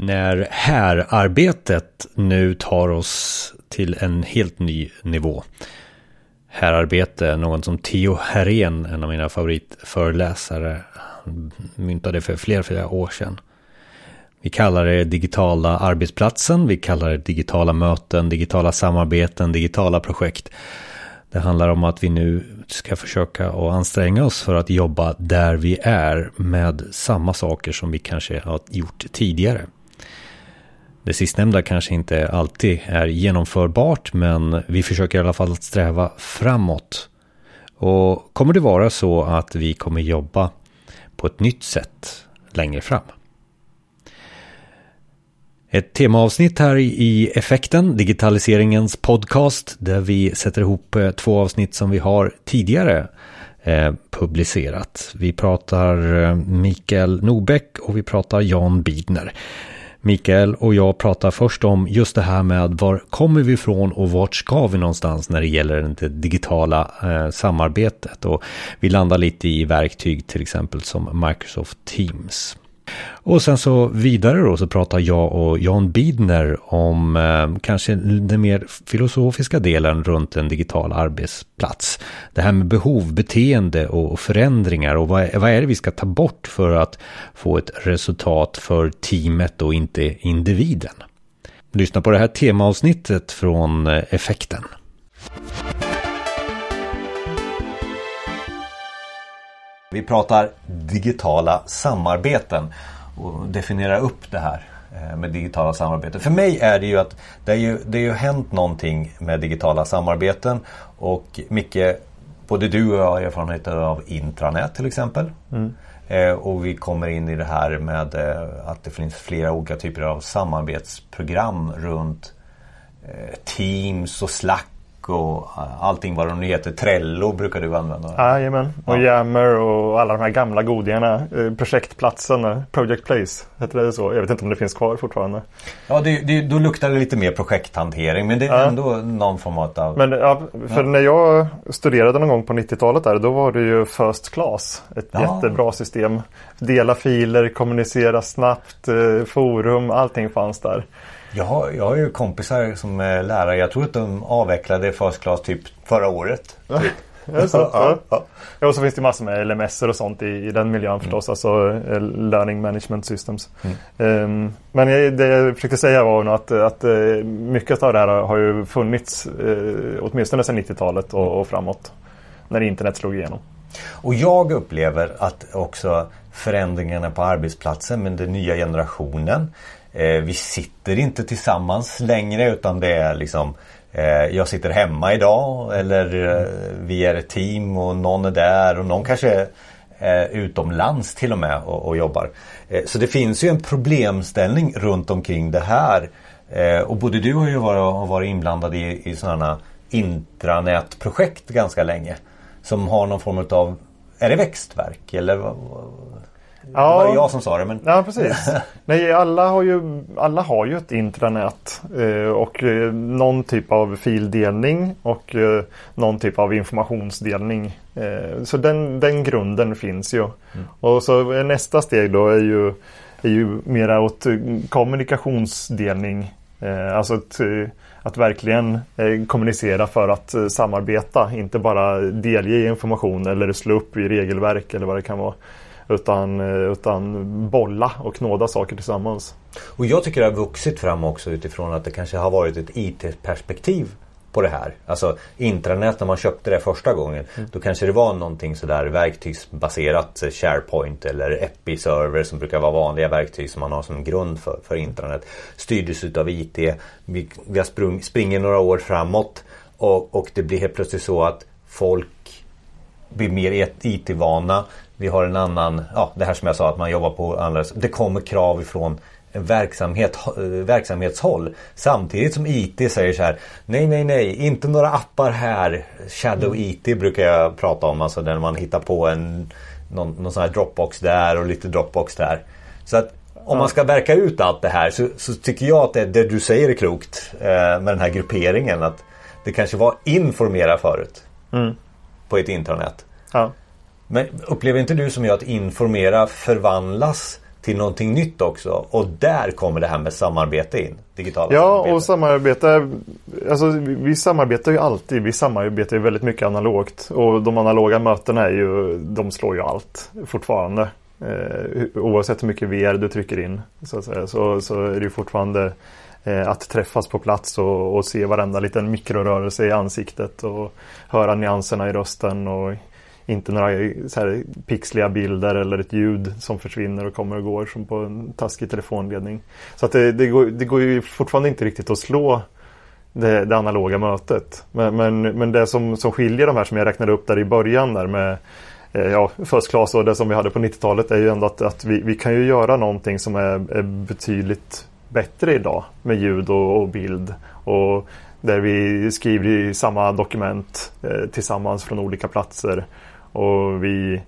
När härarbetet nu tar oss till en helt ny nivå. Härarbete, något som Theo Herén, en av mina favoritföreläsare, myntade för flera, flera år sedan. Vi kallar det digitala arbetsplatsen, vi kallar det digitala möten, digitala samarbeten, digitala projekt. Det handlar om att vi nu ska försöka och anstränga oss för att jobba där vi är med samma saker som vi kanske har gjort tidigare. Det sistnämnda kanske inte alltid är genomförbart men vi försöker i alla fall att sträva framåt. Och kommer det vara så att vi kommer jobba på ett nytt sätt längre fram? Ett temaavsnitt här i Effekten, digitaliseringens podcast, där vi sätter ihop eh, två avsnitt som vi har tidigare eh, publicerat. Vi pratar eh, Mikael Norbeck och vi pratar Jan Bidner. Mikael och jag pratar först om just det här med var kommer vi ifrån och vart ska vi någonstans när det gäller det digitala eh, samarbetet. Och vi landar lite i verktyg till exempel som Microsoft Teams. Och sen så vidare då så pratar jag och Jan Bidner om eh, kanske den mer filosofiska delen runt en digital arbetsplats. Det här med behov, beteende och förändringar och vad, vad är det vi ska ta bort för att få ett resultat för teamet och inte individen. Lyssna på det här temaavsnittet från eh, Effekten. Vi pratar digitala samarbeten och definiera upp det här eh, med digitala samarbeten. För mig är det ju att det, är ju, det har ju hänt någonting med digitala samarbeten och mycket både du och jag har erfarenheter av intranät till exempel. Mm. Eh, och vi kommer in i det här med eh, att det finns flera olika typer av samarbetsprogram runt eh, Teams och Slack och allting vad de nu heter. Trello brukar du använda. Jajamän, och ja. Yammer och alla de här gamla godingarna. Eh, projektplatsen, eh, Project Place, heter det så? Jag vet inte om det finns kvar fortfarande. Ja, det, det, då luktar det lite mer projekthantering men det är ja. ändå någon form av... Men ja, för när jag studerade någon gång på 90-talet där då var det ju First Class. Ett jättebra system. Dela filer, kommunicera snabbt, eh, forum, allting fanns där. Jag har, jag har ju kompisar som är lärare. Jag tror att de avvecklade First Class typ förra året. Ja, så, ja. Ja. Och så finns det massor med LMS och sånt i, i den miljön mm. förstås. Alltså eh, Learning Management Systems. Mm. Um, men det jag försökte säga var att, att eh, mycket av det här har ju funnits uh, åtminstone sedan 90-talet och, och framåt. När internet slog igenom. Och jag upplever att också förändringarna på arbetsplatsen med den nya generationen Eh, vi sitter inte tillsammans längre utan det är liksom eh, jag sitter hemma idag eller eh, vi är ett team och någon är där och någon kanske är eh, utomlands till och med och, och jobbar. Eh, så det finns ju en problemställning runt omkring det här. Och både du har ju varit, varit inblandad i, i sådana intranätprojekt ganska länge. Som har någon form av, är det växtverk eller? Ja. Det var jag som sa det. Men... Ja, precis. Nej, alla har ju, alla har ju ett intranät eh, och eh, någon typ av fildelning och eh, någon typ av informationsdelning. Så den, den grunden finns ju. Mm. Och så nästa steg då är ju, är ju mera åt kommunikationsdelning. Alltså att, att verkligen kommunicera för att samarbeta. Inte bara delge information eller slå upp i regelverk eller vad det kan vara. Utan, eh, utan bolla och knåda saker tillsammans. Och jag tycker det har vuxit fram också utifrån att det kanske har varit ett IT-perspektiv på det här. Alltså intranät när man köpte det första gången. Mm. Då kanske det var någonting sådär verktygsbaserat eh, SharePoint eller Epi-server som brukar vara vanliga verktyg som man har som grund för, för intranät. Styrdes utav IT. Vi, vi sprung, springer några år framåt och, och det blir helt plötsligt så att folk blir mer IT-vana. Vi har en annan, ja det här som jag sa att man jobbar på andra, det kommer krav ifrån verksamhet, verksamhetshåll. Samtidigt som IT säger så här Nej nej nej inte några appar här. Shadow mm. IT brukar jag prata om. Alltså när man hittar på en någon, någon sån här Dropbox där och lite Dropbox där. Så att om man ska verka ut allt det här så, så tycker jag att det, det, du säger är klokt eh, med den här grupperingen. Att det kanske var informera förut. Mm. På ett intranät. Ja. Men upplever inte du som jag att informera förvandlas till någonting nytt också. Och där kommer det här med samarbete in. Digitala ja, samarbete. och samarbete. Alltså, vi, samarbetar ju alltid. Vi samarbetar ju väldigt mycket analogt. Och de analoga mötena är ju, de slår ju allt fortfarande. Eh, oavsett hur mycket VR du trycker in så, säga, så, så är det ju fortfarande eh, att träffas på plats och, och, se varenda liten mikrorörelse i ansiktet och höra nyanserna i rösten och inte några så här, pixliga bilder eller ett ljud som försvinner och kommer och går som på en taskig telefonledning. Så att det, det, går, det går ju fortfarande inte riktigt att slå det, det analoga mötet. Men, men, men det som, som skiljer de här som jag räknade upp där i början där med eh, ja, First Class och det som vi hade på 90-talet är ju ändå att, att vi, vi kan ju göra någonting som är, är betydligt bättre idag med ljud och, och, bild. Och där vi skriver i samma dokument eh, tillsammans från olika platser. Och vi,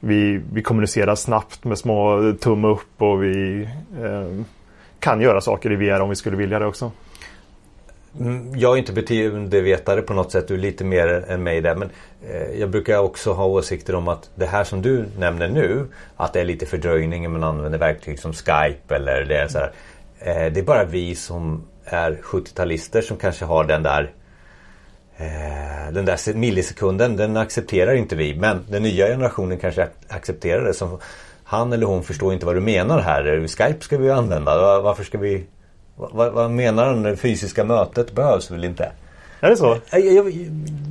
vi, vi kommunicerar snabbt med små tumme upp och vi eh, kan göra saker i VR om vi skulle vilja det också. Mm, jag är inte beteendevetare på något sätt, du är lite mer än mig där. Men eh, jag brukar också ha åsikter om att det här som du nämner nu, att det är lite fördröjning när man använder verktyg som Skype eller det är så här, eh, Det är bara vi som är 70-talister som kanske har den där den där millisekunden, den accepterar inte vi. Men den nya generationen kanske accepterar det. Så han eller hon förstår inte vad du menar här. Skype ska vi använda. Varför ska vi vad, vad menar han? Det fysiska mötet behövs väl inte? Är det så?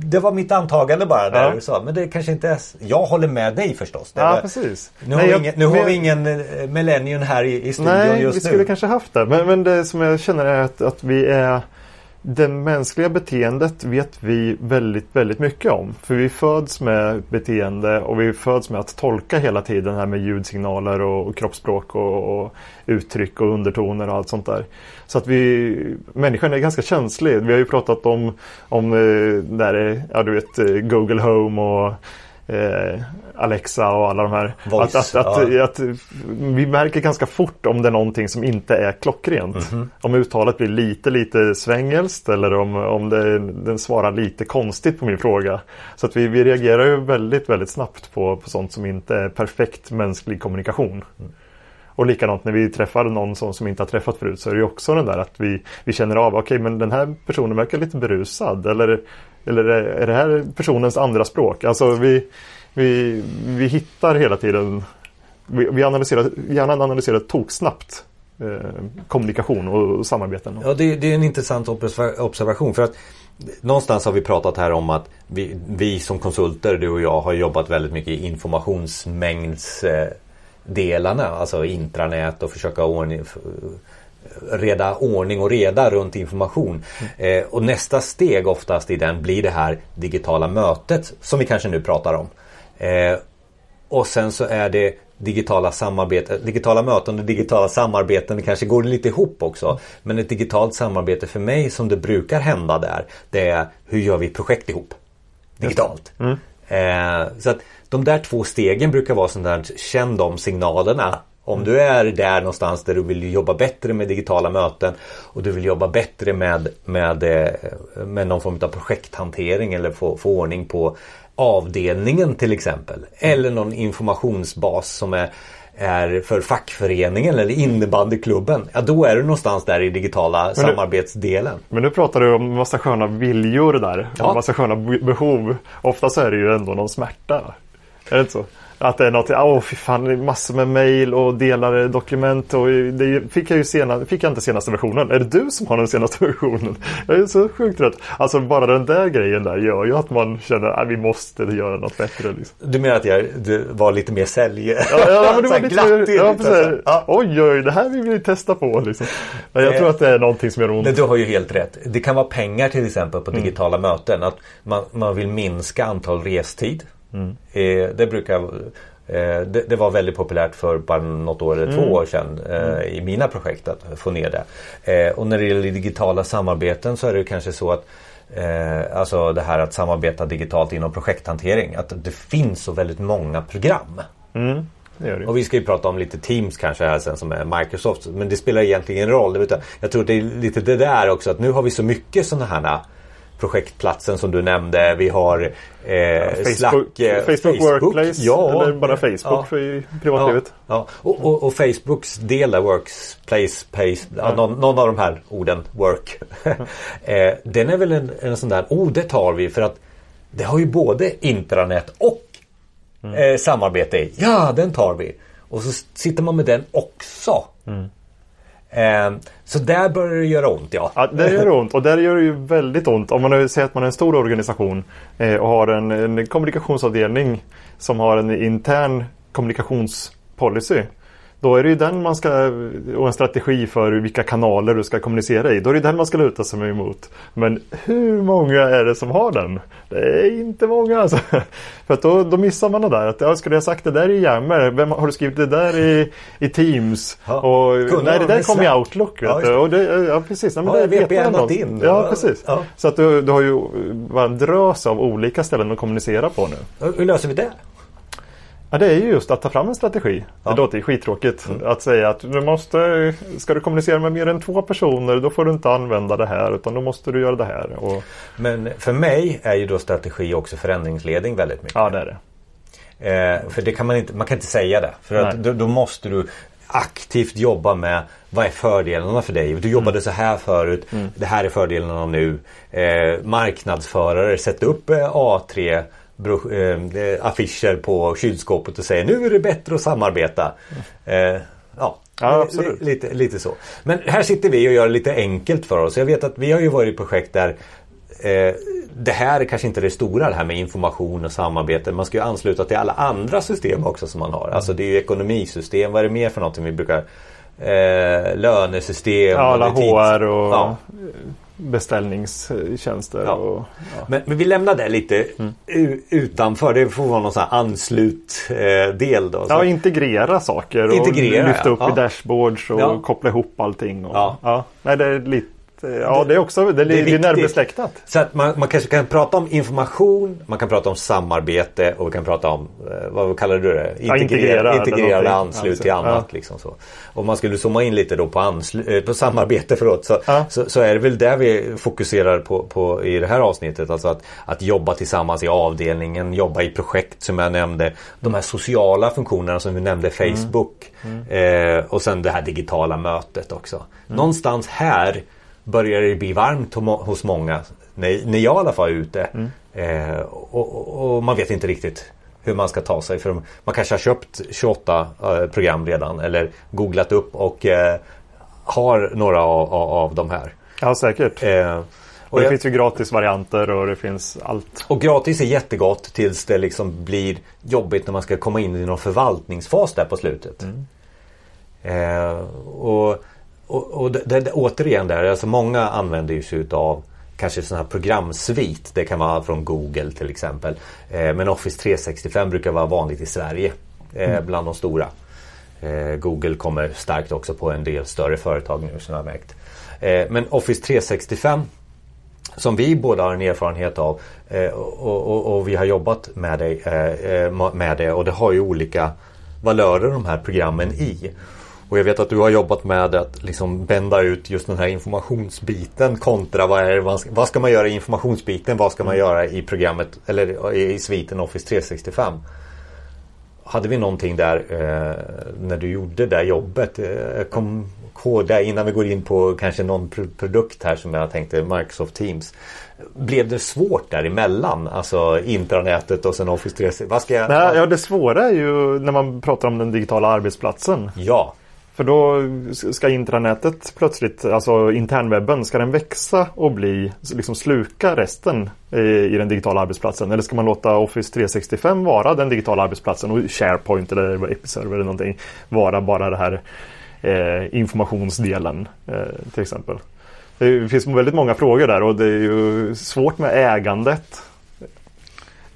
Det var mitt antagande bara där ja. du sa. Men det kanske inte är... Jag håller med dig förstås. Ja, var... precis. Nu, Nej, har, jag, ingen, nu har vi ingen eh, millennium här i, i studion Nej, just nu. vi skulle kanske haft det. Men, men det som jag känner är att, att vi är det mänskliga beteendet vet vi väldigt, väldigt mycket om. För vi föds med beteende och vi föds med att tolka hela tiden här med ljudsignaler och, kroppsspråk och, och, uttryck och undertoner och allt sånt där. Så att vi, människan är ganska känslig. Vi har ju pratat om, om eh, där, ja, du vet, eh, Google Home och eh, Alexa och alla de här. Voice, att, att, att, ja. att, vi märker ganska fort om det är någonting som inte är klockrent. Mm -hmm. Om uttalet blir lite, lite svängelskt eller om, om det, den svarar lite konstigt på min fråga. Så att vi, vi reagerar ju väldigt, väldigt snabbt på, på sånt som inte är perfekt mänsklig kommunikation. Mm. Och likadant när vi träffar någon som, som inte har träffat förut så är det ju också den där att vi, vi känner av, okej okay, men den här personen verkar lite berusad. Eller, eller är det här personens andra språk? Alltså vi, vi, vi hittar hela tiden, vi, vi analyserar, hjärnan analyserar toksnabbt eh, kommunikation och samarbeten. Ja, det, det, är en intressant observation. för att Någonstans har vi pratat här om att vi, vi som konsulter, du och jag, har jobbat väldigt mycket i informationsmängdsdelarna, alltså intranät och försöka ordning, reda ordning och reda runt information. Mm. Eh, och nästa steg oftast i den blir det här digitala mötet som vi kanske nu pratar om. Eh, och sen så är det digitala samarbete, digitala möten och digitala samarbeten det kanske går lite ihop också. Men ett digitalt samarbete för mig som det brukar hända där det är hur gör vi projekt ihop? Digitalt. Mm. Eh, så att de där två stegen brukar vara sånt där, känn de signalerna. Om du är där någonstans där du vill jobba bättre med digitala möten och du vill jobba bättre med, med, eh, med någon form av projekthantering eller få, få ordning på avdelningen till exempel. Eller någon informationsbas som är, är för fackföreningen eller innebandyklubben. Ja då är du någonstans där i digitala men samarbetsdelen. Men nu pratar du om massa sköna viljor där. Ja. Massa sköna behov. Ofta så är det ju ändå någon smärta. Är det inte så? Att det är något, åh oh, fy fan, massor med mail och delade dokument och det fick jag ju senare, fick jag inte senaste versionen. Är det du som har den senaste versionen? Jag är så sjukt trött. Alltså bara den där grejen där gör ju att man känner att vi måste göra något bättre. Liksom. Du menar att jag var lite mer sälj? Ja, ja men det var lite ja, precis, ja. Oj, oj, det här vill vi testa på. Liksom. Jag tror att det är någonting som gör ont. Men du har ju helt rätt. Det kan vara pengar till exempel på mm. digitala mm. möten. Att man, man vill minska antal restid. Mm. Eh, det brukar eh, det, det, var väldigt populärt för bara något år eller mm. två år sedan eh, i mina projekt att få ner det. och när det gäller digitala samarbeten så är det kanske så att Alltså det här att samarbeta digitalt inom projekthantering. Att det finns så väldigt många program. Mm. Och vi ska ju prata om lite Teams kanske här sen som är Microsoft. Men det spelar egentligen ingen roll. Jag tror att det är lite det där också att nu har vi så mycket sådana här projektplatsen som du nämnde. Vi har eh, Facebook, Slack, eh, Facebook, Facebook, Workplace ja, eller bara Facebook ja, för privatlivet. Ja, ja. Och, och, och, Facebooks del där, Workplace, pace, ja. någon, någon, av de här orden, work. eh, den är väl en, en sån där, oh det tar vi för att det har ju både intranät och mm. eh, samarbete i. Ja, den tar vi. Och så sitter man med den också. Mm. Ehm, så där börjar det göra ont ja. ja. Det gör ont och där gör det ju väldigt ont. Om man säger att man är en stor organisation eh, och har en, en kommunikationsavdelning som har en intern kommunikationspolicy. Då är det ju den man ska, och en strategi för vilka kanaler du ska kommunicera i. Då är det den man ska luta sig emot. Men hur många är det som har den? Det är inte många alltså. För att då, då missar man det där. Att, ja, skulle jag sagt det där i Yammer? Vem har du skrivit det där i, i Teams? Ja. Och, nej, det där kom i Outlook. Vet ja, och det, ja, precis. Nej, men ja, det vet man in. Ja, precis. Ja. Så att du, du har ju en drös av olika ställen att kommunicera på nu. Hur löser vi det? Ja, det är ju just att ta fram en strategi. Ja. Det låter skittråkigt mm. att säga att du måste, ska du kommunicera med mer än två personer då får du inte använda det här utan då måste du göra det här. Och... Men för mig är ju då strategi också förändringsledning väldigt mycket. Ja, det är det. Eh, för det kan man inte, man kan inte säga det. För att då, då, måste du aktivt jobba med vad är fördelarna för dig? Du jobbade mm. så här förut. Mm. Det här är fördelarna nu. Eh, marknadsförare, sätt upp eh, A3 eh, affischer på kylskåpet och säger nu är det bättre att samarbeta. Eh, ja, ja lite, lite så. Men här sitter vi och gör det lite enkelt för oss. Jag vet att vi har ju varit i projekt där eh, det här är kanske inte det stora det här med information och samarbete. Man ska ju ansluta till alla andra system också som man har. Alltså det är ju ekonomisystem. Vad är det mer för någonting vi brukar eh, lönesystem. Ja, alla HR och ja beställningstjänster. Ja. Och, ja. Men, men, vi lämnar det lite mm. utanför. Det får vara någon sån här anslutdel. Eh, då, Ja, integrera saker och integrera, lyfta upp ja. i dashboards och koppla ihop allting. Och, ja. Nej, det är lite Ja, det är också det, det är närbesläktat. Så att man, man kanske kan prata om information, man kan prata om samarbete och vi kan prata om, eh, vad kallar du det? Integrera, ja, integrera integrerade anslut alltså, till annat. Ja. Liksom så. Om man skulle zooma in lite då på, anslu, eh, på samarbete förlåt, så, ja. så, så, är det väl där vi fokuserar på, på i det här avsnittet. Alltså att, att jobba tillsammans i avdelningen, jobba i projekt som jag nämnde. De här sociala funktionerna som vi nämnde, Facebook. Mm. Mm. Eh, och sen det här digitala mötet också. Mm. Någonstans här börjar det bli varmt hos många. När, när jag i alla fall är ute. Mm. Eh, och, och, man vet inte riktigt hur man ska ta sig. För man kanske har köpt 28 eh, program redan eller googlat upp och eh, har några av, av, av de här. Ja säkert. Eh, och det jag, finns ju gratisvarianter och det finns allt. Och gratis är jättegott tills det liksom blir jobbigt när man ska komma in i någon förvaltningsfas där på slutet. Mm. Eh, och och, och det, det, återigen där, alltså många använder sig utav kanske sån här programsvit. Det kan vara från Google till exempel. Eh, men Office 365 brukar vara vanligt i Sverige eh, mm. bland de stora. Eh, Google kommer starkt också på en del större företag nu som jag har märkt. Eh, men Office 365 som vi båda har en erfarenhet av eh, och, och, och, vi har jobbat med det, eh, med det och det har ju olika valörer de här programmen i. Och jag vet att du har jobbat med att liksom bända ut just den här informationsbiten kontra vad, är, vad, ska, vad ska man göra i informationsbiten? Vad ska man mm. göra i programmet eller i sviten Office 365? Hade vi någonting där eh, när du gjorde det jobbet? Eh, kom ihåg det innan vi går in på kanske någon produkt här som jag tänkte Microsoft Teams. Blev det svårt däremellan? Alltså intranätet och sen Office 365? Vad ska jag... Nej, ja, det svåra är ju när man pratar om den digitala arbetsplatsen. Ja. För då ska intranätet plötsligt, alltså internwebben, ska den växa och bli, liksom sluka resten i, i den digitala arbetsplatsen? Eller ska man låta Office 365 vara den digitala arbetsplatsen och SharePoint eller Episerver eller någonting vara bara det här eh, informationsdelen eh, till exempel? Det finns väldigt många frågor där och det är ju svårt med ägandet.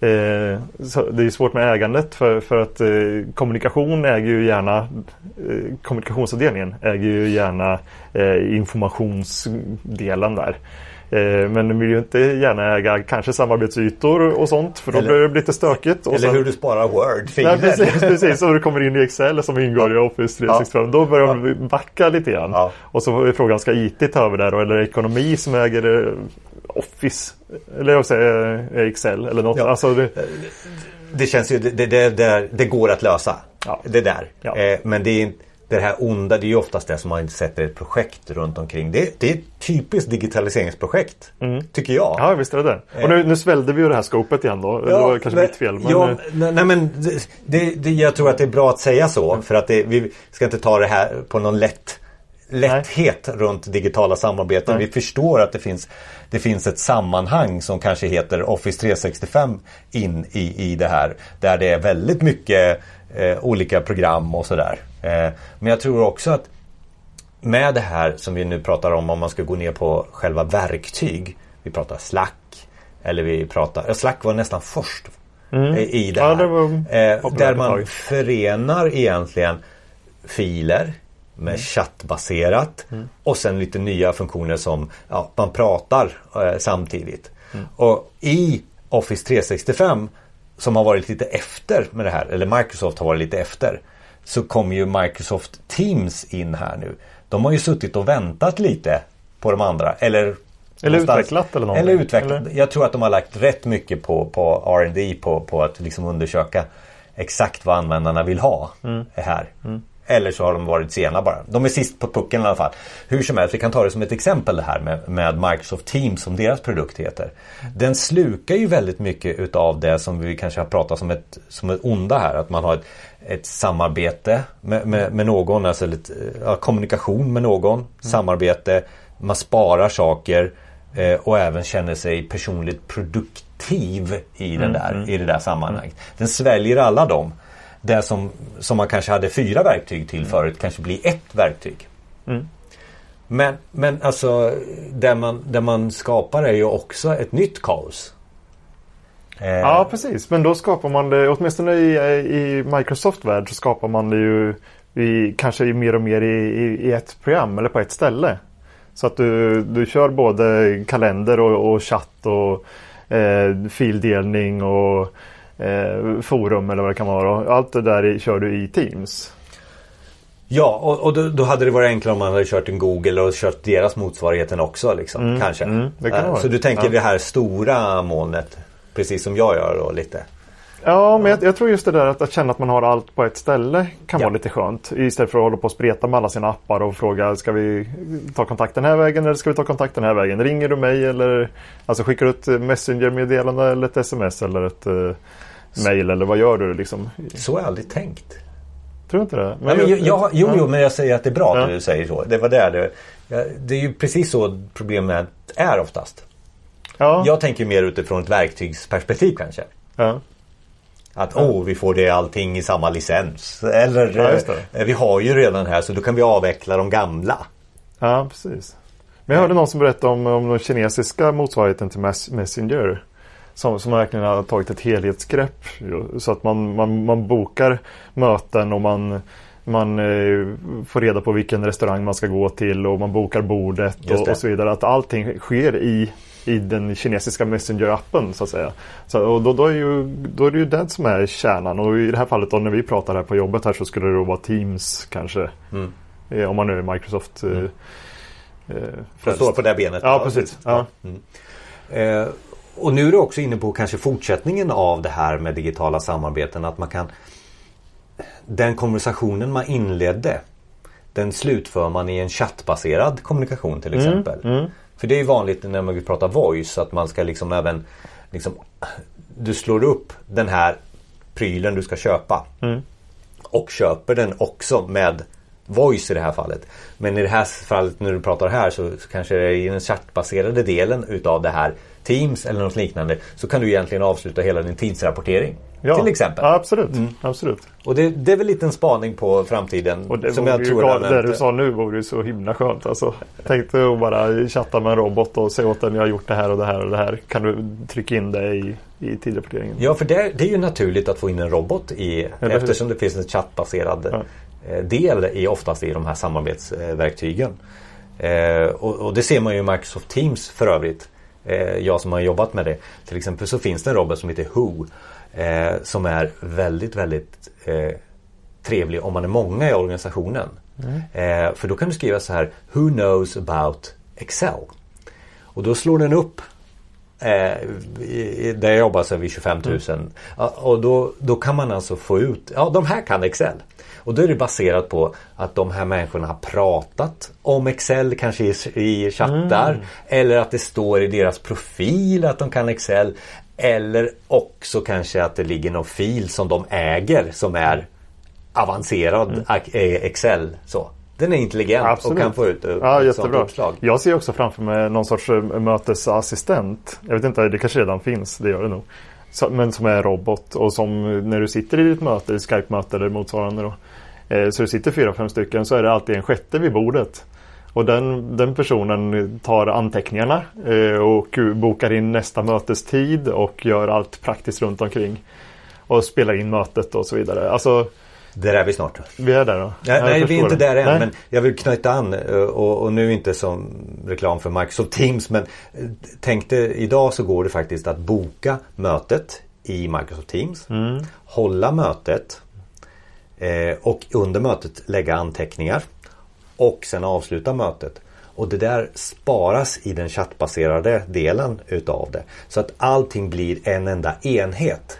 Eh, det är svårt med ägandet för, för att eh, kommunikation äger ju gärna eh, kommunikationsavdelningen äger ju gärna eh, informationsdelen där. Eh, men de vill ju inte gärna äga kanske samarbetsytor och sånt för då eller, blir det lite stökigt. eller sen, hur du sparar Word. Nej, precis, precis, och du kommer in i Excel som ingår i Office 365. Ja. Då börjar ja. de backa lite grann. Ja. Och så är frågan, ska IT ta över där eller ekonomi som äger Office. Eller jag säger eh, Excel eller något. Ja. Alltså det... det känns ju, det, det, det, går att lösa. Ja. Det där. Ja. Eh, men det är inte det här onda, det är ju oftast det som man sätter ett projekt runt omkring. Det, det är ett typiskt digitaliseringsprojekt. Mm. Tycker jag. Ja visst är det det. Och nu, nu svällde vi ju det här skopet igen då. Ja, det var kanske men, mitt fel. Men... Ja, nej, men det, det, jag tror att det är bra att säga så. För att det, vi ska inte ta det här på någon lätt lätthet Nej. runt digitala samarbeten. Nej. Vi förstår att det finns, det finns ett sammanhang som kanske heter Office 365 in i, i det här. Där det är väldigt mycket eh, olika program och sådär. Eh, men jag tror också att med det här som vi nu pratar om, om man ska gå ner på själva verktyg. Vi pratar Slack. Eller vi pratar, Slack var nästan först mm. i det här. Ja, det eh, där man förenar egentligen filer med chattbaserat mm. och sen lite nya funktioner som ja, man pratar eh, samtidigt. Mm. Och i Office 365 som har varit lite efter med det här, eller Microsoft har varit lite efter. Så kommer ju Microsoft Teams in här nu. De har ju suttit och väntat lite på de andra. Eller eller utvecklat eller någonting. Eller utvecklat. Eller? Jag tror att de har lagt rätt mycket på, på R&D på, på att liksom undersöka exakt vad användarna vill ha mm. här. Mm. Eller så har de varit sena bara. De är sist på pucken i alla fall. Hur som helst, vi kan ta det som ett exempel det här med, med Microsoft Teams som deras produkt heter. Den slukar ju väldigt mycket utav det som vi kanske har pratat som ett, som ett onda här. Att man har ett, ett samarbete med, med, med någon, alltså lite, ja, kommunikation med någon, mm. samarbete, man sparar saker eh, och även känner sig personligt produktiv i, den mm, där, mm. i det där sammanhanget. Den sväljer alla dem det som, som man kanske hade fyra verktyg till förut kanske blir ett verktyg. Mm. Men, men alltså det man, det man skapar är ju också ett nytt kaos. Eh. Ja precis, men då skapar man det, åtminstone i, i Microsoft-värld så skapar man det ju i, kanske mer och mer i, i, i, ett program eller på ett ställe. Så att du, du kör både kalender och, och chatt och eh, fildelning och eh, forum eller vad det kan vara. Allt det där kör du i Teams. Ja, och, och då, då, hade det varit enklare om man hade kört en Google och kört deras motsvarigheten också. Liksom, mm, kanske. Mm, eh, så du tänker ja. det här stora molnet. Precis som jag gör då lite. Ja, men jag, jag, tror just det där att, att, känna att man har allt på ett ställe kan ja. vara lite skönt. Istället för att hålla på och spreta med alla sina appar och fråga ska vi ta kontakt den här vägen eller ska vi ta kontakt den här vägen? Ringer du mig eller alltså skickar du ett Messenger-meddelande eller ett sms eller ett mail eller vad gör du liksom? Så har jag aldrig tänkt. Tror du inte det? Men Nej, men jag, jo, jo, men jag säger att det är bra ja. att du säger så. Det var där det, det är ju precis så problemet är oftast. Ja. Jag tänker mer utifrån ett verktygsperspektiv kanske. Ja. Att ja. oh, vi får det allting i samma licens. Eller ja, eh, vi har ju redan här så då kan vi avveckla de gamla. Ja, precis. Men jag hörde någon som berättade om, om den kinesiska motsvarigheten till Messenger. Som, som verkligen har tagit ett helhetsgrepp. Så att man, man, man bokar möten och man man eh, får reda på vilken restaurang man ska gå till och man bokar bordet och, och, så vidare. Att allting sker i, i den kinesiska Messenger-appen så att säga. Så, och då, då, är ju, då är det ju det som är kärnan och i det här fallet då när vi pratar här på jobbet här så skulle det då vara Teams kanske. Mm. Eh, om man nu är Microsoft. Mm. Eh, eh står på det benet. Ja, precis. Ja. Mm. Eh, och nu är du också inne på kanske fortsättningen av det här med digitala samarbeten. Att man kan Den konversationen man inledde Den slutför man i en chattbaserad kommunikation till mm, exempel. Mm, mm. För det är vanligt när man pratar voice att man ska liksom även liksom, Du slår upp den här prylen du ska köpa. Mm. Och köper den också med voice i det här fallet. Men i det här fallet när du pratar här så, så kanske det är i den chattbaserade delen utav det här Teams eller något liknande så kan du egentligen avsluta hela din tidsrapportering. Ja, till exempel. Ja, absolut. Mm. absolut. Och det, det, är väl lite en spaning på framtiden. Och det som jag tror jag det du sa nu vore ju så himla skönt. Alltså, tänkte att bara chatta med en robot och säga åt den jag har gjort det här och det här och det här. Kan du trycka in det i, i tidrapporteringen? Ja, för det, det är ju naturligt att få in en robot i eftersom det finns en chattbaserad ja. Eh, del i oftast i de här samarbetsverktygen. Eh, och, och, det ser man ju i Microsoft Teams för övrigt jag som har jobbat med det. Till exempel så finns det en robot som heter Who. Eh, som är väldigt, väldigt eh, trevlig om man är många i organisationen. Mm. för då kan du skriva så här Who knows about Excel? Och då slår den upp Eh, där jag jobbar så är vi 25 000. Mm. Och då, då kan man alltså få ut, ja de här kan Excel. Och då är det baserat på att de här människorna har pratat om Excel kanske i, i chattar. Mm. Eller att det står i deras profil att de kan Excel. Eller också kanske att det ligger någon fil som de äger som är avancerad mm. Eh, Excel. Så. Den är intelligent Absolut. och kan få ut ja, ett sånt uppslag. Jag ser också framför mig någon sorts eh, mötesassistent. Jag vet inte, det kanske redan finns, det gör det nog. Men som är robot och som när du sitter i ditt möte, Skype-möte eller motsvarande då. Eh, så det sitter fyra, fem stycken så är det alltid en sjätte vid bordet. Och den, den personen tar anteckningarna eh, och bokar in nästa mötestid och gör allt praktiskt runt omkring. Och spelar in mötet och så vidare. Alltså, där är vi snart. Vi är där då? Ja, nej, vi är inte där än. Nej. Men jag vill knyta an eh, och, och, nu inte som reklam för Microsoft Teams. Men tänkte idag så går det faktiskt att boka mötet i Microsoft Teams. Mm. Hålla mötet Eh, och under mötet lägga anteckningar. Och sen avsluta mötet. Och det där sparas i den chattbaserade delen utav det. Så att allting blir en enda enhet.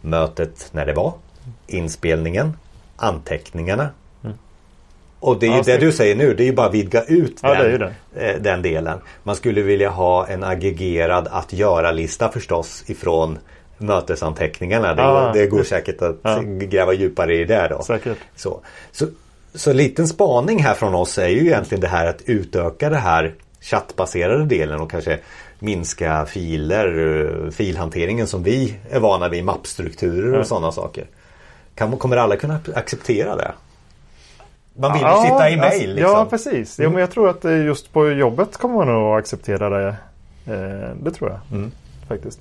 Mötet när det var. Inspelningen. Anteckningarna. Mm. Och det är ju ja, det du säger nu. Det är ju bara att vidga ut ja, den, eh, den delen. Man skulle vilja ha en aggregerad att göra-lista förstås ifrån mötesanteckningarna. Det, ah, det går säkert att ja. gräva djupare i det då. Säkert. Så, så, så en liten spaning här från oss är ju egentligen det här att utöka det här chattbaserade delen och kanske minska filer, filhanteringen som vi är vana vid, mappstrukturer och ja. sådana saker. Kan, kommer alla kunna acceptera det? Man vill ju ja, sitta i mail. Alltså, liksom. Ja, precis. Ja, men jag tror att just på jobbet kommer man nog acceptera det. Eh, det tror jag mm. faktiskt.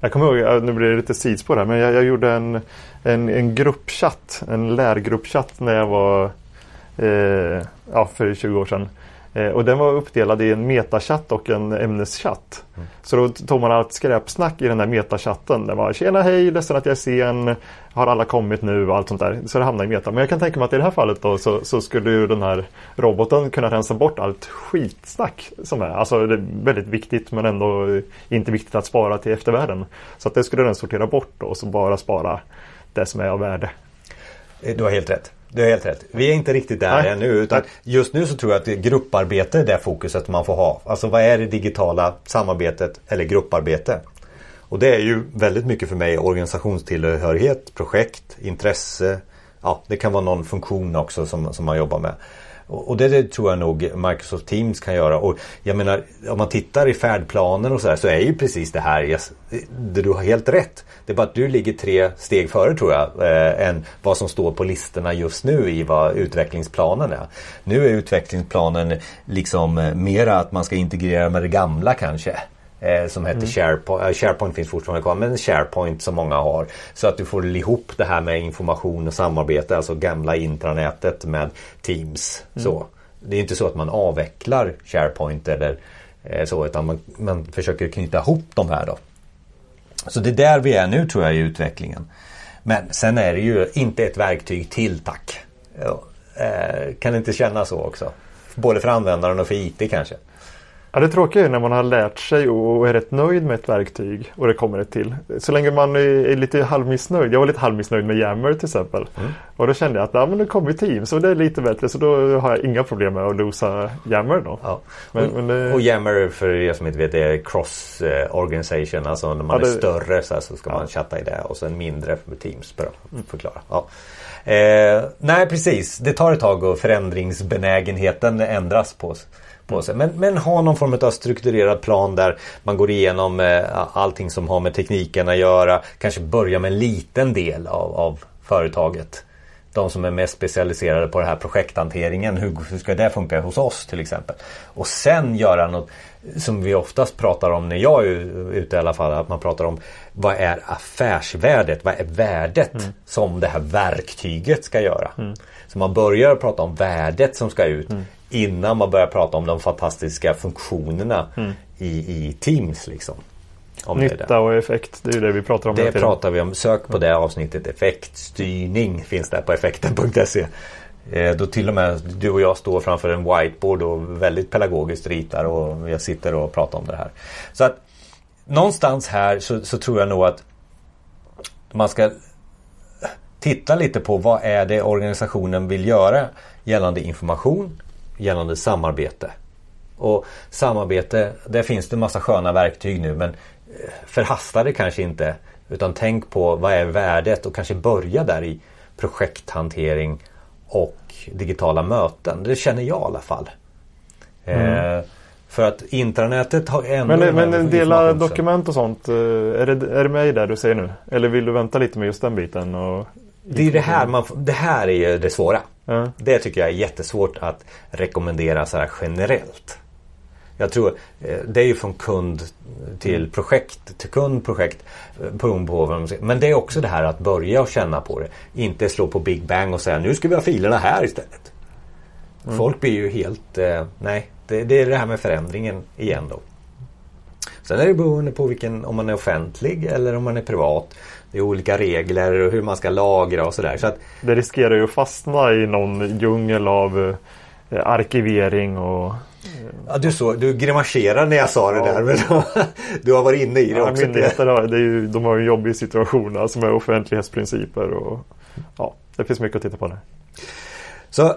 Jag kommer ihåg, nu blir det lite sidospår här, men jag, jag gjorde en, en, en gruppchatt, en lärgruppchatt när jag var eh, ja, för 20 år sedan. Eh, och den var uppdelad i en metachatt och en ämneschatt. Mm. Så då tog man allt skräpsnack i den där metachatten. Det var Tjena hej, ledsen att jag är sen. Har alla kommit nu och allt sånt där. Så det hamnade i meta. Men jag kan tänka mig att i det här fallet då så, så skulle ju den här roboten kunna rensa bort allt skitsnack som är. Alltså det är väldigt viktigt men ändå inte viktigt att spara till eftervärlden. Så att det skulle den sortera bort då, och så bara spara det som är av värde. Eh, du har helt rätt. Du har helt rätt. Vi är inte riktigt där Nej. ännu. Utan just nu så tror jag att grupparbete är det fokuset man får ha. Alltså vad är det digitala samarbetet eller grupparbete? Och det är ju väldigt mycket för mig organisationstillhörighet, projekt, intresse. Ja, det kan vara någon funktion också som, som man jobbar med. Och det, det, tror jag nog Microsoft Teams kan göra. Och jag menar om man tittar i färdplanen och sådär så är ju precis det här, yes, det, du har helt rätt. Det är bara att du ligger tre steg före tror jag eh, än vad som står på listorna just nu i vad utvecklingsplanen är. Nu är utvecklingsplanen liksom eh, mera att man ska integrera med det gamla kanske. Eh, som heter mm. SharePoint. Eh, SharePoint finns fortfarande kvar men SharePoint som många har. Så att du får ihop det här med information och samarbete, alltså gamla intranätet med Teams. Mm. Så. Det är inte så att man avvecklar SharePoint eller eh, så utan man, man försöker knyta ihop de här då. Så det är där vi är nu tror jag i utvecklingen. Men sen är det ju inte ett verktyg till tack. Eh, kan det inte kännas så också? Både för användaren och för IT kanske. Ja, det tråkiga är när man har lärt sig och är rätt nöjd med ett verktyg och det kommer ett till. Så länge man är lite halvmissnöjd. Jag var lite halvmissnöjd med Yammer till exempel. Mm. Och då kände jag att ja, men det kommer Teams och det är lite bättre så då har jag inga problem med att losa Yammer då. Ja. Men, och, men det... och Yammer för er som inte vet är cross organisation. Alltså när man ja, det... är större så, så ska man chatta i det och sen mindre för Teams för att förklara. Ja. Eh, nej precis, det tar ett tag och förändringsbenägenheten ändras på på sig. Men, men ha någon form av strukturerad plan där man går igenom eh, allting som har med tekniken att göra. Kanske börja med en liten del av, av företaget. De som är mest specialiserade på den här projekthanteringen. Hur, hur ska det funka hos oss till exempel? Och sen göra något som vi oftast pratar om när jag är ute i alla fall. Att man pratar om vad är affärsvärdet? Vad är värdet mm. som det här verktyget ska göra? Mm. Så man börjar prata om värdet som ska ut. Mm innan man börjar prata om de fantastiska funktionerna mm. i, i Teams. Liksom. Om Nytta och effekt, det är det vi pratar om. Det pratar vi om. Sök på det avsnittet. Effektstyrning finns där på effekten.se. Eh, då till och med du och jag står framför en whiteboard och väldigt pedagogiskt ritar och jag sitter och pratar om det här. Så att någonstans här så, så, tror jag nog att man ska titta lite på vad är det organisationen vill göra gällande information, gällande samarbete. Och samarbete, där finns det massa sköna verktyg nu men eh, förhasta det kanske inte. Utan tänk på vad är värdet och kanske börja där i projekthantering och digitala möten. Det känner jag i alla fall. Mm. Eh, för att intranätet har ändå... Men, men dela dokument och sånt. Eh, är det, är det med där du säger nu? Eller vill du vänta lite med just den biten? Och... Det är det här, man, det här är det svåra. Ja. Det tycker jag är jättesvårt att rekommendera så här generellt. Jag tror eh, det är ju från kund till projekt, till kund, projekt. Beroende på vad de Men det är också det här att börja och känna på det. Inte slå på Big Bang och säga nu ska vi ha filerna här istället. Mm. Folk blir ju helt, eh, nej, det, det, är det här med förändringen igen då. Sen är det beroende på vilken, om man är offentlig eller om man är privat. Det är olika regler och hur man ska lagra och sådär. Så det riskerar ju att fastna i någon djungel av eh, arkivering och Ja, du, så, du grimaserar när jag sa det där. Men du har varit inne i det ja, också. Myndigheter har, det är ju, de har en jobbig situation alltså med offentlighetsprinciper. Och, ja, det finns mycket att titta på där. Så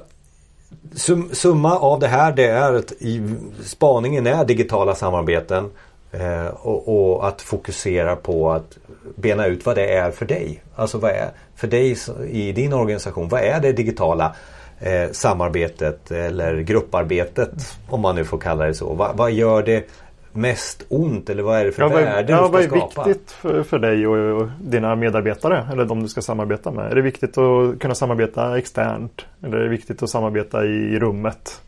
sum, summa av det här det är att i, spaningen är digitala samarbeten. Eh, och, och, att fokusera på att bena ut vad det är för dig. Alltså vad är för dig i din organisation. Vad är det digitala eh, samarbetet eller grupparbetet om man nu får kalla det så. Va, vad gör det mest ont eller vad är det för ja, värde ja, du ska skapa? Vad är viktigt för, för dig och, och, dina medarbetare eller de du ska samarbeta med? Är det viktigt att kunna samarbeta externt? Eller är det viktigt att samarbeta i, i rummet?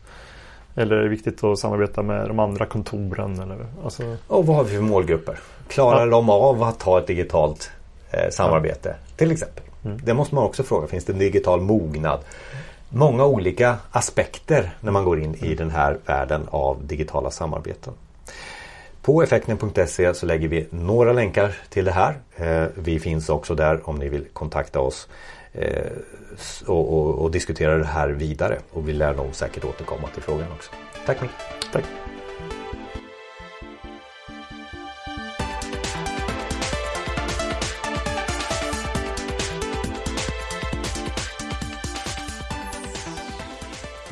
Eller är det viktigt att samarbeta med de andra kontoren? Eller, alltså... Och vad har vi för målgrupper? Klarar ja. de av att ha ett digitalt eh, samarbete? Ja. Till exempel. Mm. Det måste man också fråga. Finns det en digital mognad? många olika aspekter när man går in i den här världen av digitala samarbeten. På effekten.se så lägger vi några länkar till det här. Eh, vi finns också där om ni vill kontakta oss eh, och, och, och diskutera det här vidare. Och vi lär nog säkert återkomma till frågan också. Tack Micke. Tack.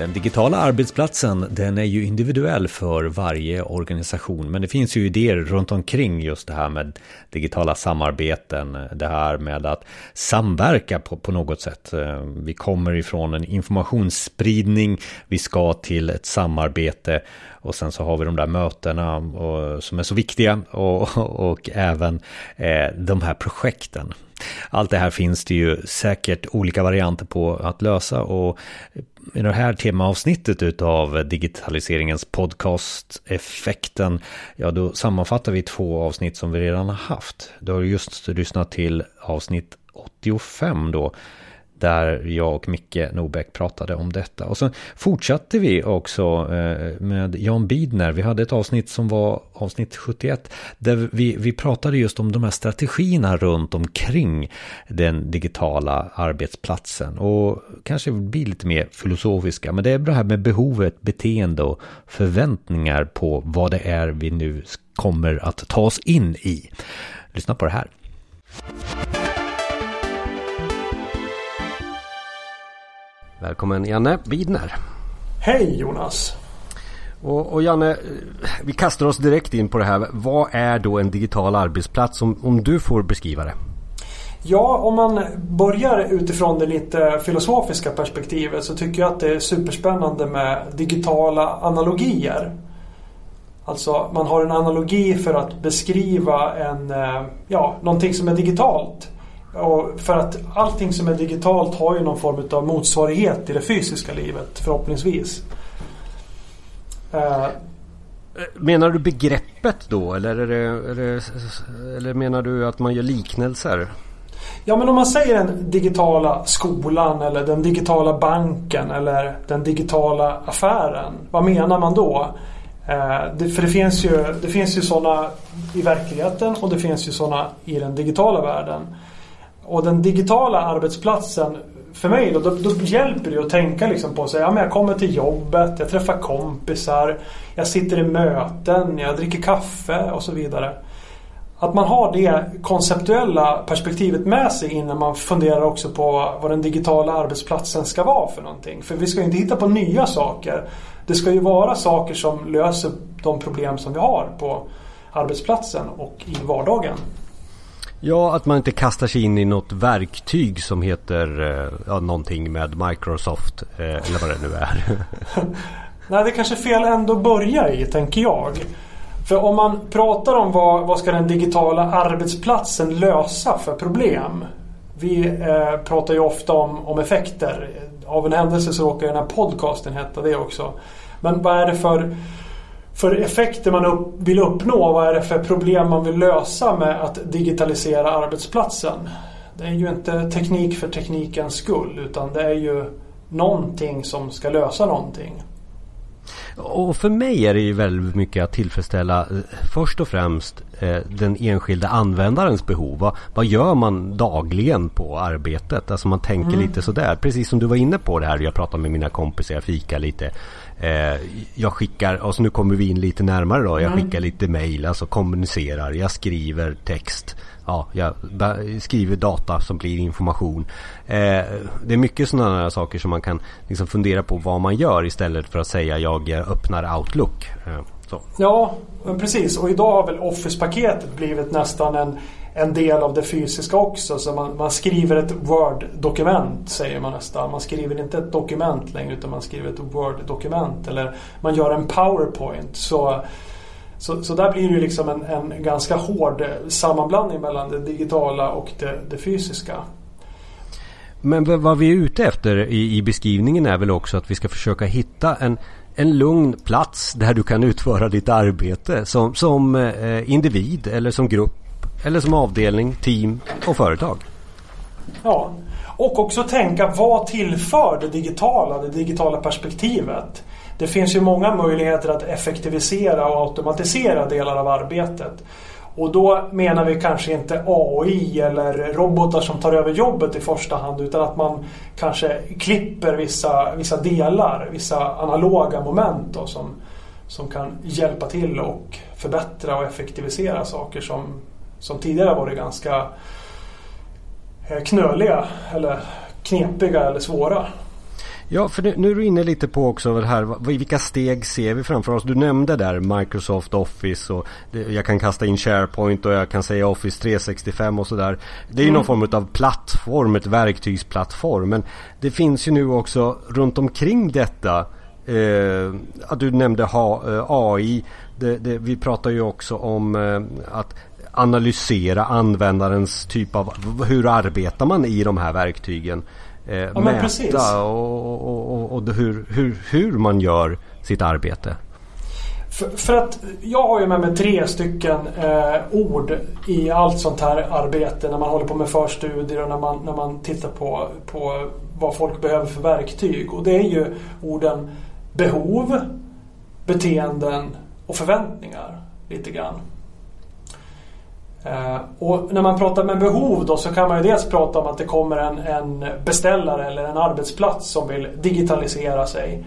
Den digitala arbetsplatsen den är ju individuell för varje organisation men det finns ju idéer runt omkring just det här med digitala samarbeten. Det här med att samverka på, på något sätt. Eh, vi kommer ifrån en informationsspridning, vi ska till ett samarbete och sen så har vi de där mötena och, som är så viktiga och, och även eh, de här projekten. Allt det här finns det ju säkert olika varianter på att lösa och i det här temaavsnittet utav digitaliseringens podcast effekten, ja då sammanfattar vi två avsnitt som vi redan har haft. Du har just lyssnat till avsnitt 85 då där jag och Micke Nobäck pratade om detta. Och sen fortsatte vi också eh, med Jan Bidner. Vi hade ett avsnitt som var avsnitt 71 där vi, vi pratade just om de här strategierna runt omkring den digitala arbetsplatsen. Och kanske bli lite mer filosofiska. Men det är det här med behovet, beteende och förväntningar på vad det är vi nu kommer att ta oss in i. Lyssna på det här. Välkommen Janne Bidner. Hej Jonas. Och, och, Janne, vi kastar oss direkt in på det här. Vad är då en digital arbetsplats om, om du får beskriva det? Ja, om man börjar utifrån det lite filosofiska perspektivet så tycker jag att det är superspännande med digitala analogier. Alltså man har en analogi för att beskriva en, eh, ja, någonting som är digitalt. Och för att allting som är digitalt har ju någon form av motsvarighet i det fysiska livet förhoppningsvis. Uh, menar du begreppet då eller, är det, är det, eller menar du att man gör liknelser? Ja men om man säger den digitala skolan eller den digitala banken eller den digitala affären. Vad menar man då? Eh, det, för det finns ju, det finns ju sådana i verkligheten och det finns ju sådana i den digitala världen. Och den digitala arbetsplatsen för mig då, då, då hjälper det att tänka liksom på sig. Ja, men jag kommer till jobbet, jag träffar kompisar, jag sitter i möten, jag dricker kaffe och så vidare. att man har det konceptuella perspektivet med sig innan man funderar också på vad den digitala arbetsplatsen ska vara för någonting. För vi ska ju inte hitta på nya saker. Det ska ju vara saker som löser de problem som vi har på arbetsplatsen och i vardagen. Ja, att man inte kastar sig in i något verktyg som heter eh, ja, någonting med Microsoft eh, eller vad det nu är. Nej, det är kanske är fel ändå att börja i, tänker jag. För om man pratar om vad, vad ska den digitala arbetsplatsen lösa för problem? Vi eh, pratar ju ofta om, om effekter. Av en händelse så råkar den här podcasten heta det också. Men vad är det för, för effekter man upp, vill uppnå? Vad är det för problem man vill lösa med att digitalisera arbetsplatsen? Det är ju inte teknik för teknikens skull utan det är ju någonting som ska lösa någonting. Och för mig är det ju väldigt mycket att tillfredsställa eh, först och främst eh, den enskilda användarens behov. Vad, vad, gör man dagligen på arbetet? Alltså man tänker mm. lite sådär. Precis som du var inne på det här. Jag pratar med mina kompisar, jag fikar lite. Eh, jag skickar, och så nu kommer vi in lite närmare då. Jag mm. skickar lite mail, alltså kommunicerar. Jag skriver text ja, jag skriver data som blir information. Eh, det är mycket sådana saker som man kan liksom fundera på vad man gör istället för att säga jag öppnar Outlook. Eh. Ja, precis. Och idag har väl Office-paketet blivit nästan en, en del av det fysiska också. Så man, man skriver ett Word-dokument säger man nästan. Man skriver inte ett dokument längre utan man skriver ett Word-dokument. Eller man gör en PowerPoint. Så så, så där blir det ju liksom en, en ganska hård sammanblandning mellan det digitala och det, det fysiska. Men vad vi är ute efter i, i, beskrivningen är väl också att vi ska försöka hitta en, en lugn plats där du kan utföra ditt arbete som, som eh, individ eller som grupp eller som avdelning, team och företag. Ja, och också tänka vad tillför det digitala, det digitala perspektivet? Det finns ju många möjligheter att effektivisera och automatisera delar av arbetet. Och då menar vi kanske inte AI eller robotar som tar över jobbet i första hand utan att man kanske klipper vissa, vissa delar, vissa analoga moment då, som, som kan hjälpa till och förbättra och effektivisera saker som, som tidigare varit ganska eh, knöliga eller knepiga eller svåra. Ja, för nu är du inne lite på också det här. Vilka steg ser vi framför oss? Du nämnde där Microsoft Office och jag kan kasta in SharePoint och jag kan säga Office 365 och sådär. Det är ju mm. någon form av plattform, ett verktygsplattform. Men det finns ju nu också runt omkring detta eh, att du nämnde ha, eh, AI. Det, det, vi pratar ju också om eh, att analysera användarens typ av hur arbetar man i de här verktygen eh, ja, mäta och, och, och, och, hur, hur, hur man gör sitt arbete. För, för, att jag har ju med mig tre stycken eh, ord i allt sånt här arbete när man håller på med förstudier och när man, när man tittar på, på vad folk behöver för verktyg. Och det är ju orden behov, beteenden och förväntningar lite grann. Eh, och när man pratar med behov då så kan man ju dels prata om att det kommer en, en beställare eller en arbetsplats som vill digitalisera sig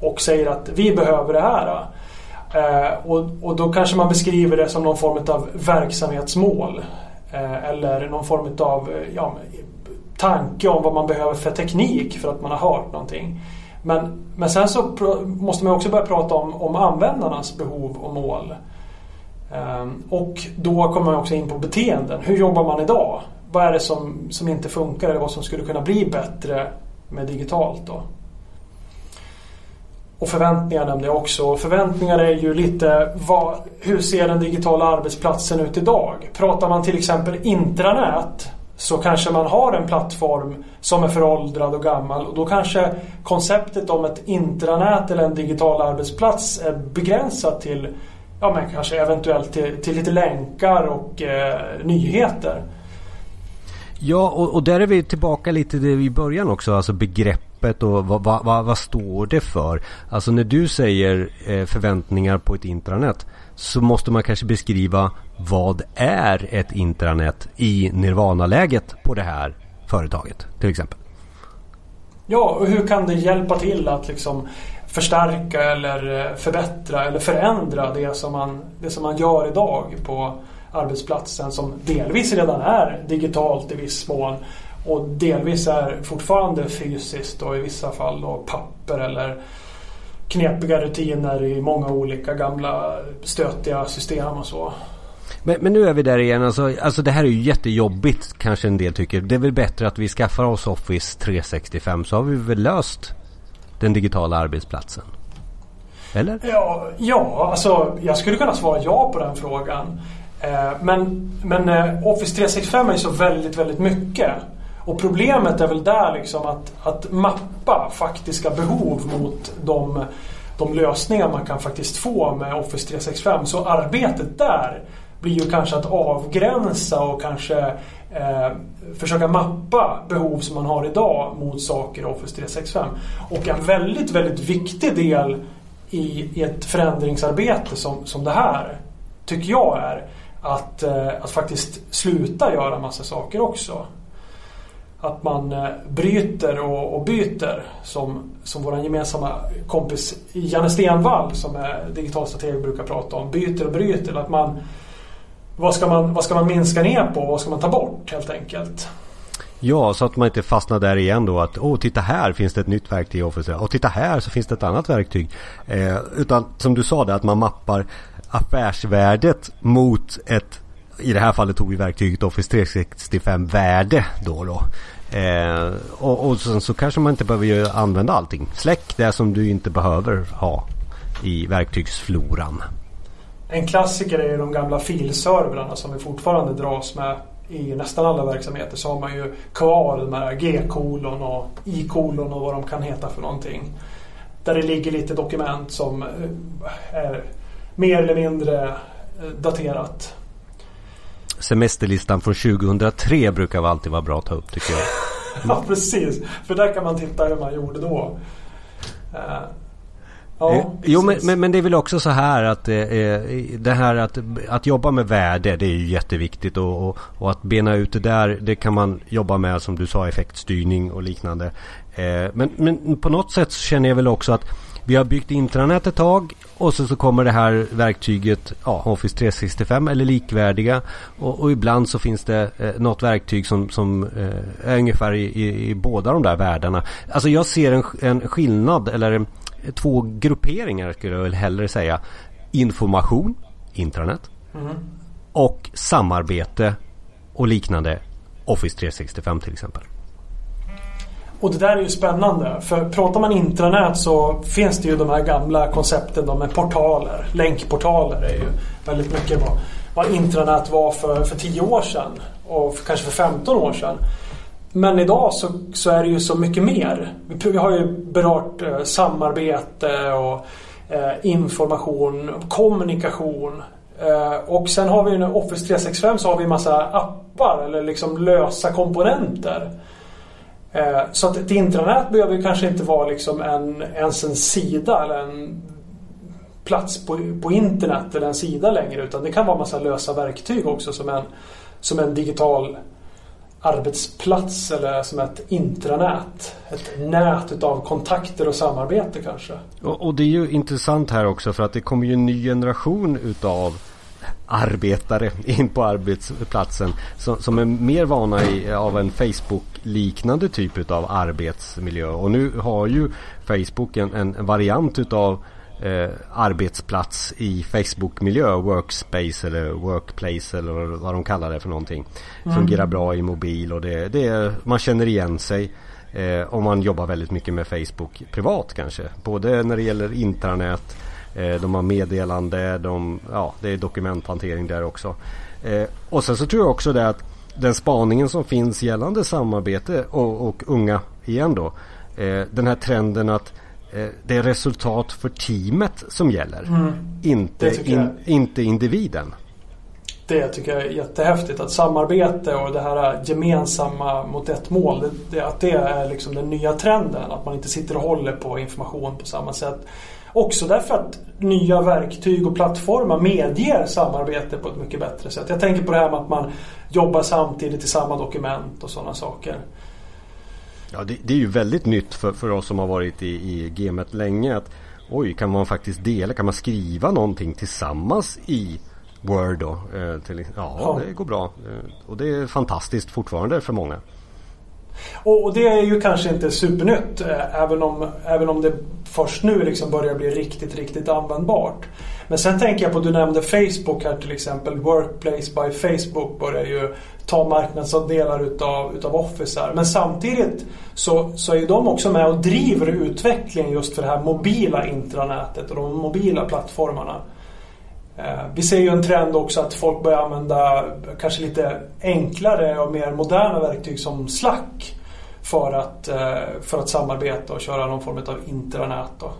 och säger att vi behöver det här. Eh, och, och, då kanske man beskriver det som någon form av verksamhetsmål eh, eller någon form av ja, tanke om vad man behöver för teknik för att man har hört någonting. Men, men sen så måste man också börja prata om, om användarnas behov och mål. Ehm, och då kommer man också in på beteenden. Hur jobbar man idag? Vad är det som, som inte funkar eller vad som skulle kunna bli bättre med digitalt då? Och förväntningar nämnde jag också. Förväntningar är ju lite vad, hur ser den digitala arbetsplatsen ut idag? Pratar man till exempel intranät så kanske man har en plattform som är föråldrad och gammal och då kanske konceptet om ett intranät eller en digital arbetsplats är begränsat till ja, men kanske eventuellt till, till lite länkar och eh, nyheter. Ja, och, och, där är vi tillbaka lite i början också, alltså begreppet och vad, vad, vad, vad står det för? Alltså när du säger eh, förväntningar på ett intranät så måste man kanske beskriva vad är ett intranät i nirvana-läget på det här företaget till exempel? Ja, och hur kan det hjälpa till att liksom förstärka eller eh, förbättra eller förändra det som man, det som man gör idag på arbetsplatsen som delvis redan är digitalt i viss mån och delvis är fortfarande fysiskt och i vissa fall då papper eller knepiga rutiner i många olika gamla stötiga system och så. Men, men, nu är vi där igen. Alltså, alltså det här är ju jättejobbigt kanske en del tycker. Det är väl bättre att vi skaffar oss Office 365 så har vi väl löst den digitala arbetsplatsen. Eller? Ja, ja alltså jag skulle kunna svara ja på den frågan. Eh, men, men eh, Office 365 är ju så väldigt, väldigt mycket. Och problemet är väl där liksom att, att mappa faktiska behov mot de, de lösningar man kan faktiskt få med Office 365. Så arbetet där blir ju kanske att avgränsa och kanske eh, försöka mappa behov som man har idag mot saker i Office 365. Och en väldigt, väldigt viktig del i, i ett förändringsarbete som, som det här tycker jag är att, eh, att faktiskt sluta göra massa saker också. Att man eh, bryter och, och byter som, som vår gemensamma kompis Janne Stenvall som är digital strateg brukar prata om. Byter och bryter. Att man, vad, ska man, vad ska man minska ner på? Vad ska man ta bort helt enkelt? Ja, så att man inte fastnar där igen då att åh, titta här finns det ett nytt verktyg i Office och titta här så finns det ett annat verktyg. Eh, utan som du sa det att man mappar affärsvärdet mot ett i det här fallet tog vi verktyget Office 365 värde då. då. Eh, och, och sen så kanske man inte behöver använda allting. Släck det som du inte behöver ha i verktygsfloran. En klassiker är de gamla filservrarna som vi fortfarande dras med i nästan alla verksamheter så har man ju kvar de här G-kolon och I-kolon och vad de kan heta för någonting. Där det ligger lite dokument som eh, är mer eller mindre eh, daterat. Semesterlistan från 2003 brukar alltid vara bra att ta upp tycker jag. ja precis, för där kan man titta hur man gjorde då. Ja, eh, jo men, men, det är väl också så här att eh, det här att, att jobba med värde det är ju jätteviktigt och, och, och, att bena ut det där det kan man jobba med som du sa effektstyrning och liknande. Eh, men, men på något sätt så känner jag väl också att vi har byggt intranät ett tag och så, så kommer det här verktyget ja, Office 365 eller likvärdiga. Och, och ibland så finns det eh, något verktyg som, som eh, är ungefär i, i, i, båda de där världarna. Alltså jag ser en, en skillnad eller två grupperingar skulle jag väl hellre säga. Information, intranät. Mm. Och samarbete och liknande. Office 365 till exempel. Och det där är ju spännande. För pratar man intranät så finns det ju de här gamla koncepten med portaler. Länkportaler är ju väldigt mycket vad, vad intranät var för, för 10 år sedan. Och för, kanske för 15 år sedan. Men idag så, så, är det ju så mycket mer. Vi, har ju berört eh, samarbete och eh, information, kommunikation. Eh, och sen har vi ju Office 365 så har vi en massa appar eller liksom lösa komponenter. Eh, så att ett intranät behöver kanske inte vara liksom en, ens en sida eller en plats på, på internet eller en sida längre utan det kan vara massa lösa verktyg också som en, som en digital arbetsplats eller som ett intranät. Ett nät utav kontakter och samarbete kanske. Och, och, det är ju intressant här också för att det kommer ju en ny generation utav arbetare in på arbetsplatsen som, som är mer vana i, av en Facebook-liknande typ utav arbetsmiljö. Och nu har ju Facebook en, en variant utav eh, arbetsplats i Facebook-miljö, workspace eller workplace eller vad de kallar det för någonting. Mm. Fungerar bra i mobil och det, det man känner igen sig. Eh, om man jobbar väldigt mycket med Facebook privat kanske. Både när det gäller intranät, eh, de har meddelande, de, ja, det är dokumenthantering där också. Eh, och sen så tror jag också det att den spaningen som finns gällande samarbete och, och unga igen då. Eh, den här trenden att det är resultat för teamet som gäller. Mm. Inte, in, inte individen. Det tycker jag är jättehäftigt. Att samarbete och det här gemensamma mot ett mål. Det, det, att det är liksom den nya trenden. Att man inte sitter och håller på information på samma sätt. Också därför att nya verktyg och plattformar medger samarbete på ett mycket bättre sätt. Jag tänker på det här med att man jobbar samtidigt i samma dokument och sådana saker. Ja, det, det, är ju väldigt nytt för, för oss som har varit i, i gamet länge. Att, oj, kan man faktiskt dela, kan man skriva någonting tillsammans i Word då. Eh, till, ja, ja, det går bra. Eh, och det är fantastiskt fortfarande för många. Och, och det är ju kanske inte supernytt. Eh, även, om, även om det först nu liksom börjar bli riktigt, riktigt användbart. Men sen tänker jag på, du nämnde Facebook här till exempel. Workplace by Facebook börjar ju ta marknadsandelar utav, utav Office här. Men samtidigt så, så är de också med och driver utvecklingen just för det här mobila intranätet och de mobila plattformarna. Eh, vi ser ju en trend också att folk börjar använda kanske lite enklare och mer moderna verktyg som Slack för att, eh, för att samarbeta och köra någon form av intranät. Då.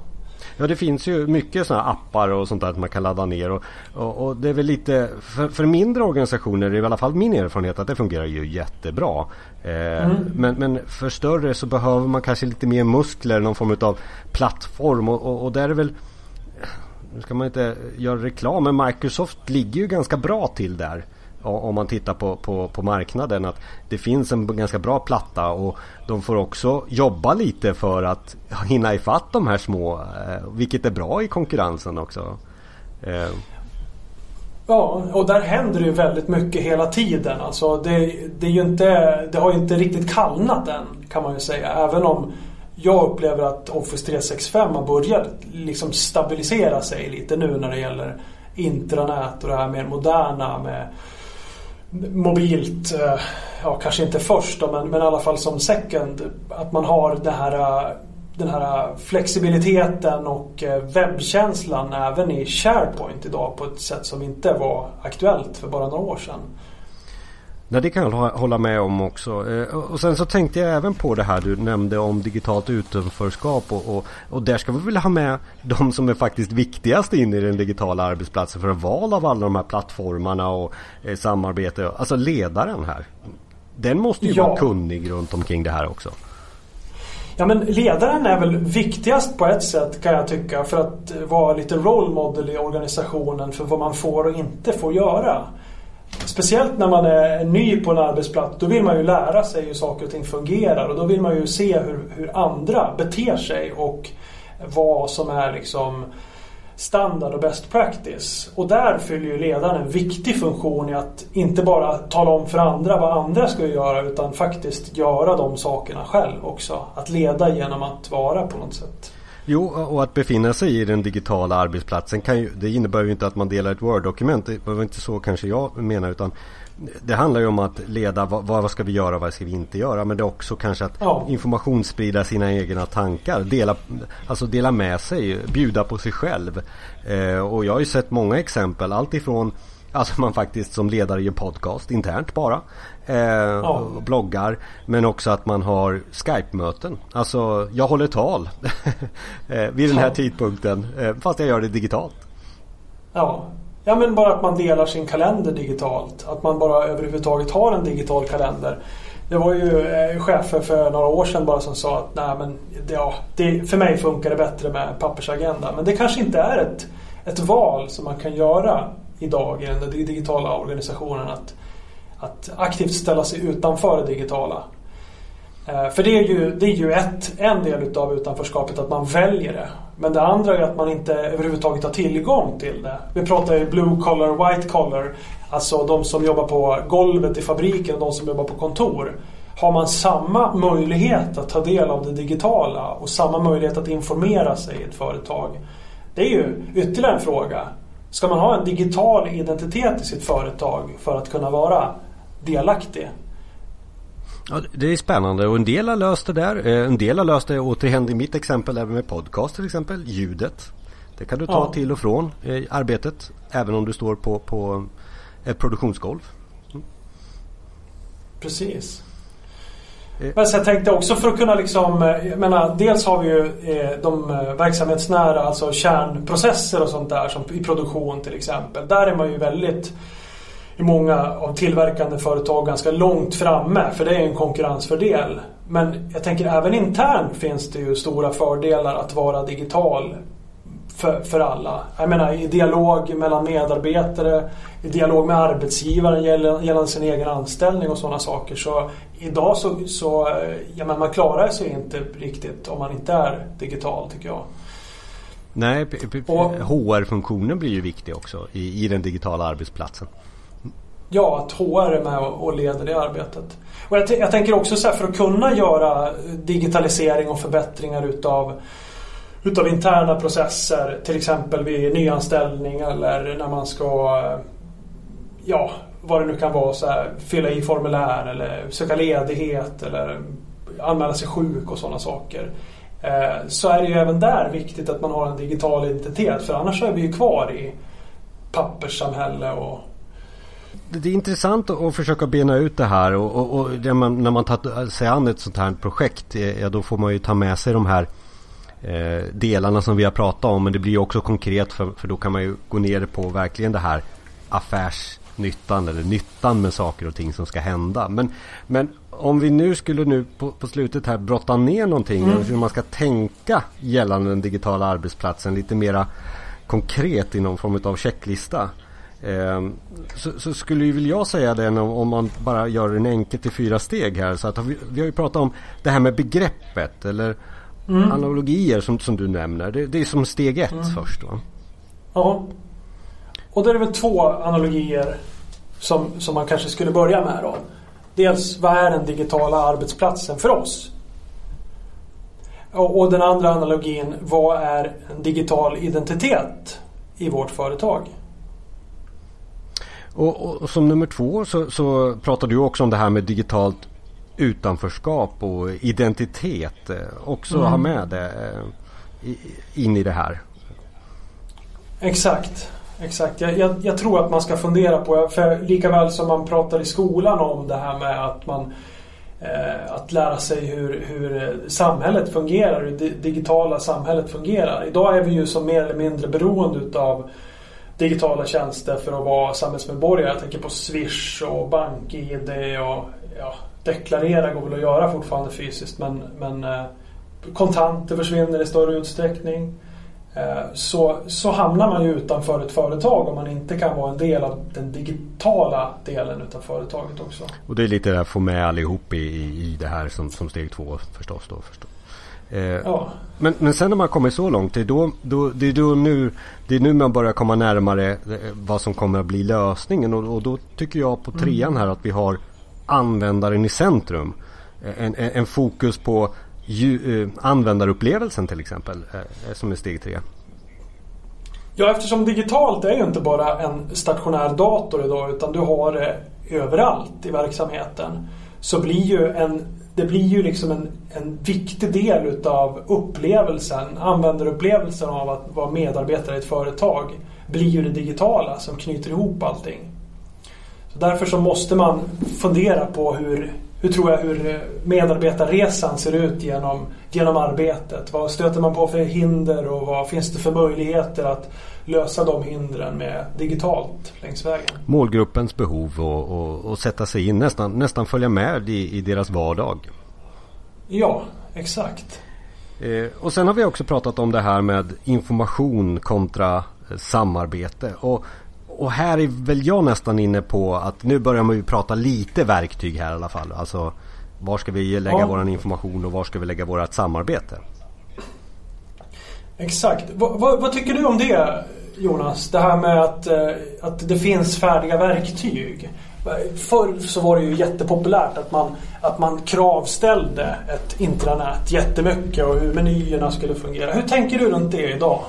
Ja det finns ju mycket sådana appar och sånt där att man kan ladda ner och, och, och det är väl lite för, för, mindre organisationer är det i alla fall min erfarenhet att det fungerar ju jättebra. Eh, mm. men, men för större så behöver man kanske lite mer muskler, någon form av plattform och, och, och där är väl nu ska man inte göra reklam men Microsoft ligger ju ganska bra till där. Om man tittar på, på, på marknaden att det finns en ganska bra platta och de får också jobba lite för att hinna ifatt de här små. Eh, vilket är bra i konkurrensen också. Eh. Ja, och där händer det ju väldigt mycket hela tiden. Alltså det, det, är ju inte, det har ju inte riktigt kallnat än kan man ju säga. Även om jag upplever att Office 365 har börjat liksom stabilisera sig lite nu när det gäller intranät och det här mer moderna med mobilt, eh, ja kanske inte först då, men, men i alla fall som second. Att man har det här, eh, den här flexibiliteten och eh, webbkänslan även i SharePoint idag på ett sätt som inte var aktuellt för bara några år sedan. Nej, det kan jag hålla med om också. Eh, och sen så tänkte jag även på det här du nämnde om digitalt utanförskap och, och, och där ska vi väl ha med de som är faktiskt viktigast in i den digitala arbetsplatsen för val av alla de här plattformarna och eh, samarbete. Alltså ledaren här. Den måste ju ja. vara kunnig runt omkring det här också. Ja men ledaren är väl viktigast på ett sätt kan jag tycka för att vara lite role model i organisationen för vad man får och inte får göra. Speciellt när man är ny på en arbetsplats. Då vill man ju lära sig hur saker och ting fungerar och då vill man ju se hur, hur andra beter sig och vad som är liksom standard och best practice. Och där fyller ju ledaren en viktig funktion i att inte bara tala om för andra vad andra ska göra utan faktiskt göra de sakerna själv också. Att leda genom att vara på något sätt. Jo, och att befinna sig i den digitala arbetsplatsen kan ju, det innebär ju inte att man delar ett Word-dokument. Det var inte så kanske jag menar utan det handlar ju om att leda vad, vad ska vi göra och vad ska vi inte göra. Men det är också kanske att ja. informationssprida sina egna tankar. Dela, alltså dela med sig, bjuda på sig själv. Eh, och jag har ju sett många exempel. Allt ifrån Alltså man faktiskt som ledare i en podcast internt bara. Eh, ja. Bloggar. Men också att man har Skype-möten. Alltså jag håller tal. eh, vid den här ja. tidpunkten. Eh, fast jag gör det digitalt. Ja. Ja men bara att man delar sin kalender digitalt. Att man bara överhuvudtaget har en digital kalender. Det var ju eh, chefer för några år sedan bara som sa att nej men ja, det, för mig funkar det bättre med pappersagenda. Men det kanske inte är ett, ett val som man kan göra idag i den digitala organisationen att, att aktivt ställa sig utanför det digitala. Eh, för det är ju, det är ju ett, en del utav utanförskapet att man väljer det. Men det andra är att man inte överhuvudtaget har tillgång till det. Vi pratar ju blue collar, white collar. Alltså de som jobbar på golvet i fabriken och de som jobbar på kontor. Har man samma möjlighet att ta del av det digitala och samma möjlighet att informera sig i ett företag? Det är ju ytterligare en fråga. Ska man ha en digital identitet i sitt företag för att kunna vara delaktig? Ja, det är spännande och en del har löst det där. Eh, en del har löst det återigen i mitt exempel även med podcast till exempel. Ljudet. Det kan du ta ja. till och från eh, arbetet. Även om du står på, på ett produktionsgolv. Mm. Precis. Eh. Men sen tänkte jag tänkte också för att kunna liksom, eh, jag menar, dels har vi ju eh, de verksamhetsnära, alltså kärnprocesser och sånt där som i produktion till exempel. Där är man ju väldigt i många av tillverkande företag ganska långt framme för det är en konkurrensfördel. Men jag tänker även internt finns det ju stora fördelar att vara digital för, för alla. Jag menar i dialog mellan medarbetare, i dialog med arbetsgivaren gällande sin egen anställning och sådana saker. Så idag så, så ja, men man klarar sig inte riktigt om man inte är digital tycker jag. Nej, HR-funktionen blir ju viktig också i, i den digitala arbetsplatsen. Ja, att HR är med och leder det arbetet. Och jag, jag tänker också så här, för att kunna göra digitalisering och förbättringar utav utav interna processer. Till exempel vid nyanställning eller när man ska ja, vad det nu kan vara. Så här, fylla i formulär eller söka ledighet eller anmäla sig sjuk och sådana saker. Eh, så är det ju även där viktigt att man har en digital identitet för annars är vi ju kvar i papperssamhälle och det är intressant att försöka bena ut det här och, och, och när man, när man tar sig an ett sånt här projekt eh, ja, då får man ju ta med sig de här eh, delarna som vi har pratat om men det blir också konkret för, för då kan man ju gå ner på verkligen det här affärsnyttan eller nyttan med saker och ting som ska hända. Men, men om vi nu skulle nu på, på slutet här brotta ner någonting mm. hur man ska tänka gällande den digitala arbetsplatsen lite mera konkret i någon form av checklista. Eh, så, så, skulle ju väl jag säga det om, om man bara gör en enkelt till fyra steg här. Så att vi, vi har ju pratat om det här med begreppet eller mm. analogier som, som du nämner. Det, det är som steg ett mm. först va? Ja. Och då är det väl två analogier som, som man kanske skulle börja med då. Dels vad är den digitala arbetsplatsen för oss? Och, och den andra analogin, vad är en digital identitet i vårt företag? Och, och, och, som nummer två så, så pratar du också om det här med digitalt utanförskap och identitet. Eh, också mm. ha med det eh, in i det här. Exakt. Exakt. Jag, jag, jag, tror att man ska fundera på, för lika väl som man pratar i skolan om det här med att man eh, att lära sig hur, hur eh, samhället fungerar, hur det digitala samhället fungerar. Idag är vi ju som mer eller mindre beroende utav digitala tjänster för att vara samhällsmedborgare. Jag tänker på Swish och BankID och ja, deklarera går väl att göra fortfarande fysiskt men, men eh, kontanter försvinner i större utsträckning. Eh, så, så hamnar man ju utanför ett företag om man inte kan vara en del av den digitala delen utav företaget också. Och det är lite det att få med allihop i, i det här som, som steg två förstås. Då, förstås. Eh, ja. men, men sen när man kommer så långt, det är, då, då, det, är då nu, det är nu man börjar komma närmare eh, vad som kommer att bli lösningen. Och, och då tycker jag på trean här att vi har användaren i centrum. En, en, en fokus på ju, eh, användarupplevelsen till exempel eh, eh, som är steg tre. Ja, eftersom digitalt är ju inte bara en stationär dator idag utan du har det överallt i verksamheten. Så blir ju en, det blir ju liksom en, en viktig del utav upplevelsen, användarupplevelsen av att vara medarbetare i ett företag blir ju det digitala som knyter ihop allting. Så därför så måste man fundera på hur, hur tror jag hur medarbetarresan ser ut genom, genom arbetet? Vad stöter man på för hinder och vad finns det för möjligheter att lösa de hindren med digitalt längs vägen? Målgruppens behov och, och, och sätta sig in, nästan, nästan följa med i, i deras vardag. Ja, exakt. Eh, och sen har vi också pratat om det här med information kontra eh, samarbete. Och och här är väl jag nästan inne på att nu börjar man ju prata lite verktyg här i alla fall. Alltså var ska vi lägga ja. våran information och var ska vi lägga vårat samarbete? Exakt. vad, vad, vad tycker du om det Jonas? Det här med att, eh, att det finns färdiga verktyg. Förr så var det ju jättepopulärt att man, att man kravställde ett intranät jättemycket och hur menyerna skulle fungera. Hur tänker du runt det idag?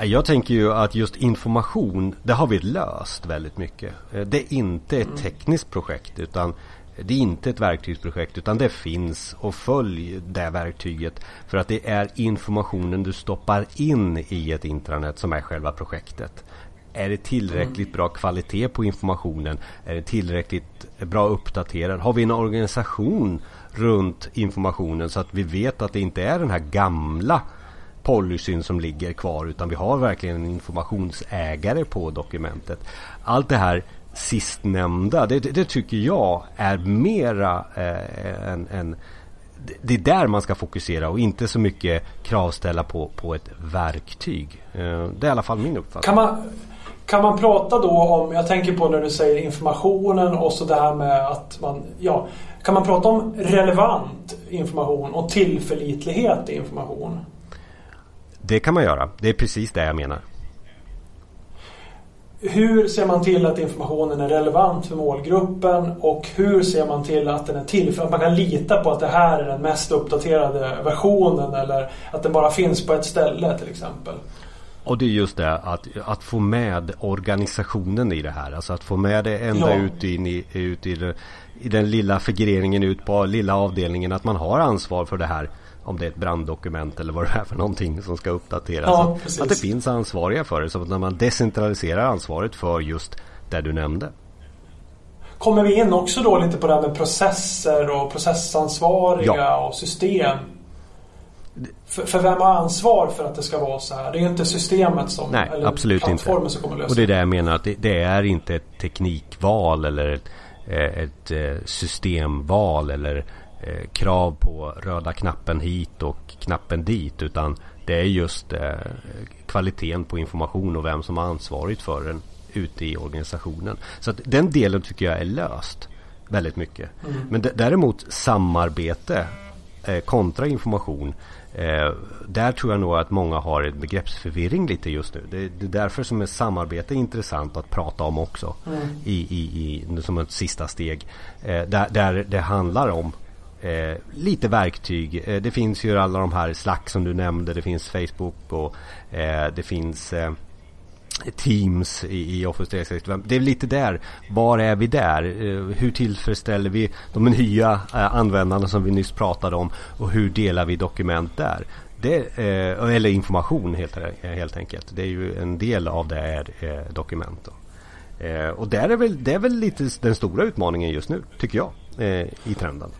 Jag tänker ju att just information, det har vi löst väldigt mycket. Eh, det är inte ett mm. tekniskt projekt utan det är inte ett verktygsprojekt utan det finns och följ det verktyget. För att det är informationen du stoppar in i ett intranät som är själva projektet. Är det tillräckligt mm. bra kvalitet på informationen? Är det tillräckligt bra uppdaterad? Har vi en organisation runt informationen så att vi vet att det inte är den här gamla policyn som ligger kvar utan vi har verkligen en informationsägare på dokumentet. Allt det här sistnämnda, det, det, tycker jag är mera eh, en, en det är där man ska fokusera och inte så mycket kravställa på, på ett verktyg. Eh, det är i alla fall min uppfattning. Kan man, kan man prata då om, jag tänker på när du säger informationen och så det här med att man, ja, kan man prata om relevant information och tillförlitlighet i information? Det kan man göra. Det är precis det jag menar. Hur ser man till att informationen är relevant för målgruppen och hur ser man till att den är till för att man kan lita på att det här är den mest uppdaterade versionen eller att den bara finns på ett ställe till exempel? Och det är just det att, att få med organisationen i det här. Alltså att få med det ända ja. ut, in i, ut i, i den lilla figureringen ut på lilla avdelningen. Att man har ansvar för det här. Om det är ett branddokument eller vad det är för någonting som ska uppdateras. Ja, att det finns ansvariga för det. Så att när man decentraliserar ansvaret för just det du nämnde. Kommer vi in också då lite på det här med processer och processansvariga ja. och system? För, för, vem har ansvar för att det ska vara så här? Det är inte systemet som Nej, eller absolut plattformen inte. som kommer lösa Och det är det jag menar att det, det är inte ett teknikval eller ett, eh, ett eh, systemval eller eh, krav på röda knappen hit och knappen dit utan det är just kvaliteten på information och vem som har ansvaret för den ute i organisationen. Så att den delen tycker jag är löst väldigt mycket. Mm. Men däremot samarbete kontra information Eh, där tror jag nog att många har en begreppsförvirring lite just nu. Det, det är därför som är samarbete intressant att prata om också. Mm. I, i, i, som ett sista steg. Eh, där, där det handlar om eh, lite verktyg. Eh, det finns ju alla de här Slack som du nämnde. Det finns Facebook och eh, det finns eh, Teams i, i Office 365. Det är lite där. Var är vi där? Eh, hur tillfredsställer vi de nya eh, användarna som vi nyss pratade om? Och hur delar vi dokument där? Det, eh, eller information helt, helt enkelt. Det är ju en del av det är dokument. och där är väl, det är väl lite den stora utmaningen just nu, tycker jag, i trenden.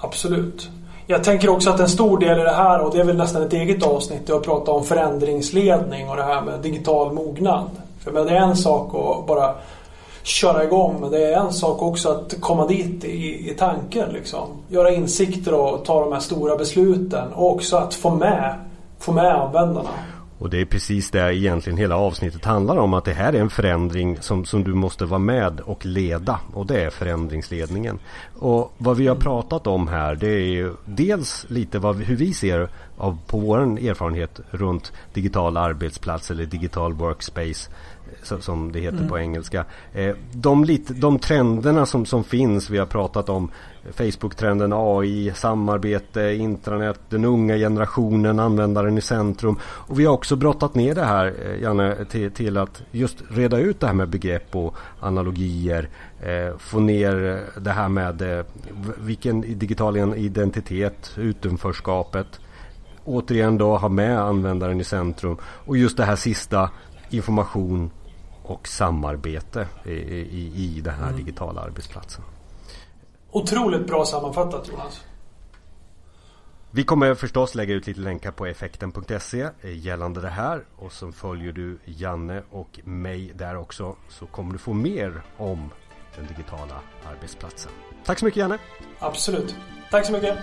Absolut. Jag tänker också att en stor del i det här, och det är väl nästan ett eget avsnitt, är att prata om förändringsledning och det här med digital mognad. För det är en sak att bara köra igång, men det är en sak också att komma dit i, i tanken. Liksom. Göra insikter och ta de här stora besluten och också att få med, få med användarna. Och det är precis det egentligen hela avsnittet handlar om. Att det här är en förändring som, som du måste vara med och leda. Och det är förändringsledningen. Och vad vi har pratat om här det är ju dels lite vad, hur vi ser av, på vår erfarenhet runt digital arbetsplats eller digital workspace som det heter mm. på engelska. Eh, de, lite, de trenderna som, som finns, vi har pratat om Facebook-trenden, AI, samarbete, intranät, den unga generationen, användaren i centrum. Och vi har också brottat ner det här, eh, Janne, till, till att just reda ut det här med begrepp och analogier. Eh, få ner det här med eh, vilken digital identitet, utanförskapet. Återigen då ha med användaren i centrum. Och just det här sista, information och samarbete i, i, i den här mm. digitala arbetsplatsen. Otroligt bra sammanfattat Jonas. Vi kommer förstås lägga ut lite länkar på effekten.se gällande det här och så följer du Janne och mig där också så kommer du få mer om den digitala arbetsplatsen. Tack så mycket Janne! Absolut. Tack så mycket!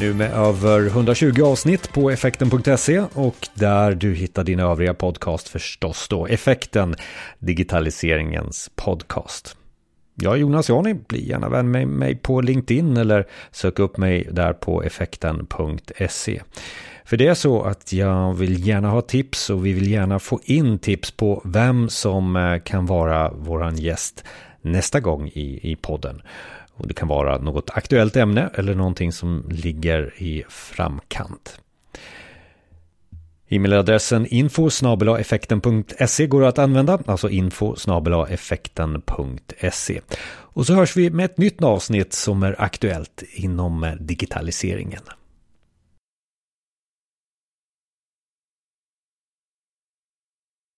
Nu med över 120 avsnitt på effekten.se och där du hittar din övriga podcast förstås då. Effekten, digitaliseringens podcast. Jag är Jonas Jani, bli gärna vän med mig på LinkedIn eller sök upp mig där på effekten.se. För det är så att jag vill gärna ha tips och vi vill gärna få in tips på vem som eh, kan vara våran gäst nästa gång i, i podden. Och det kan vara något aktuellt ämne eller någonting som ligger i framkant. E-mailadressen info effekten.se går att använda, alltså info effekten.se. Och så hörs vi med ett nytt avsnitt som är aktuellt inom digitaliseringen.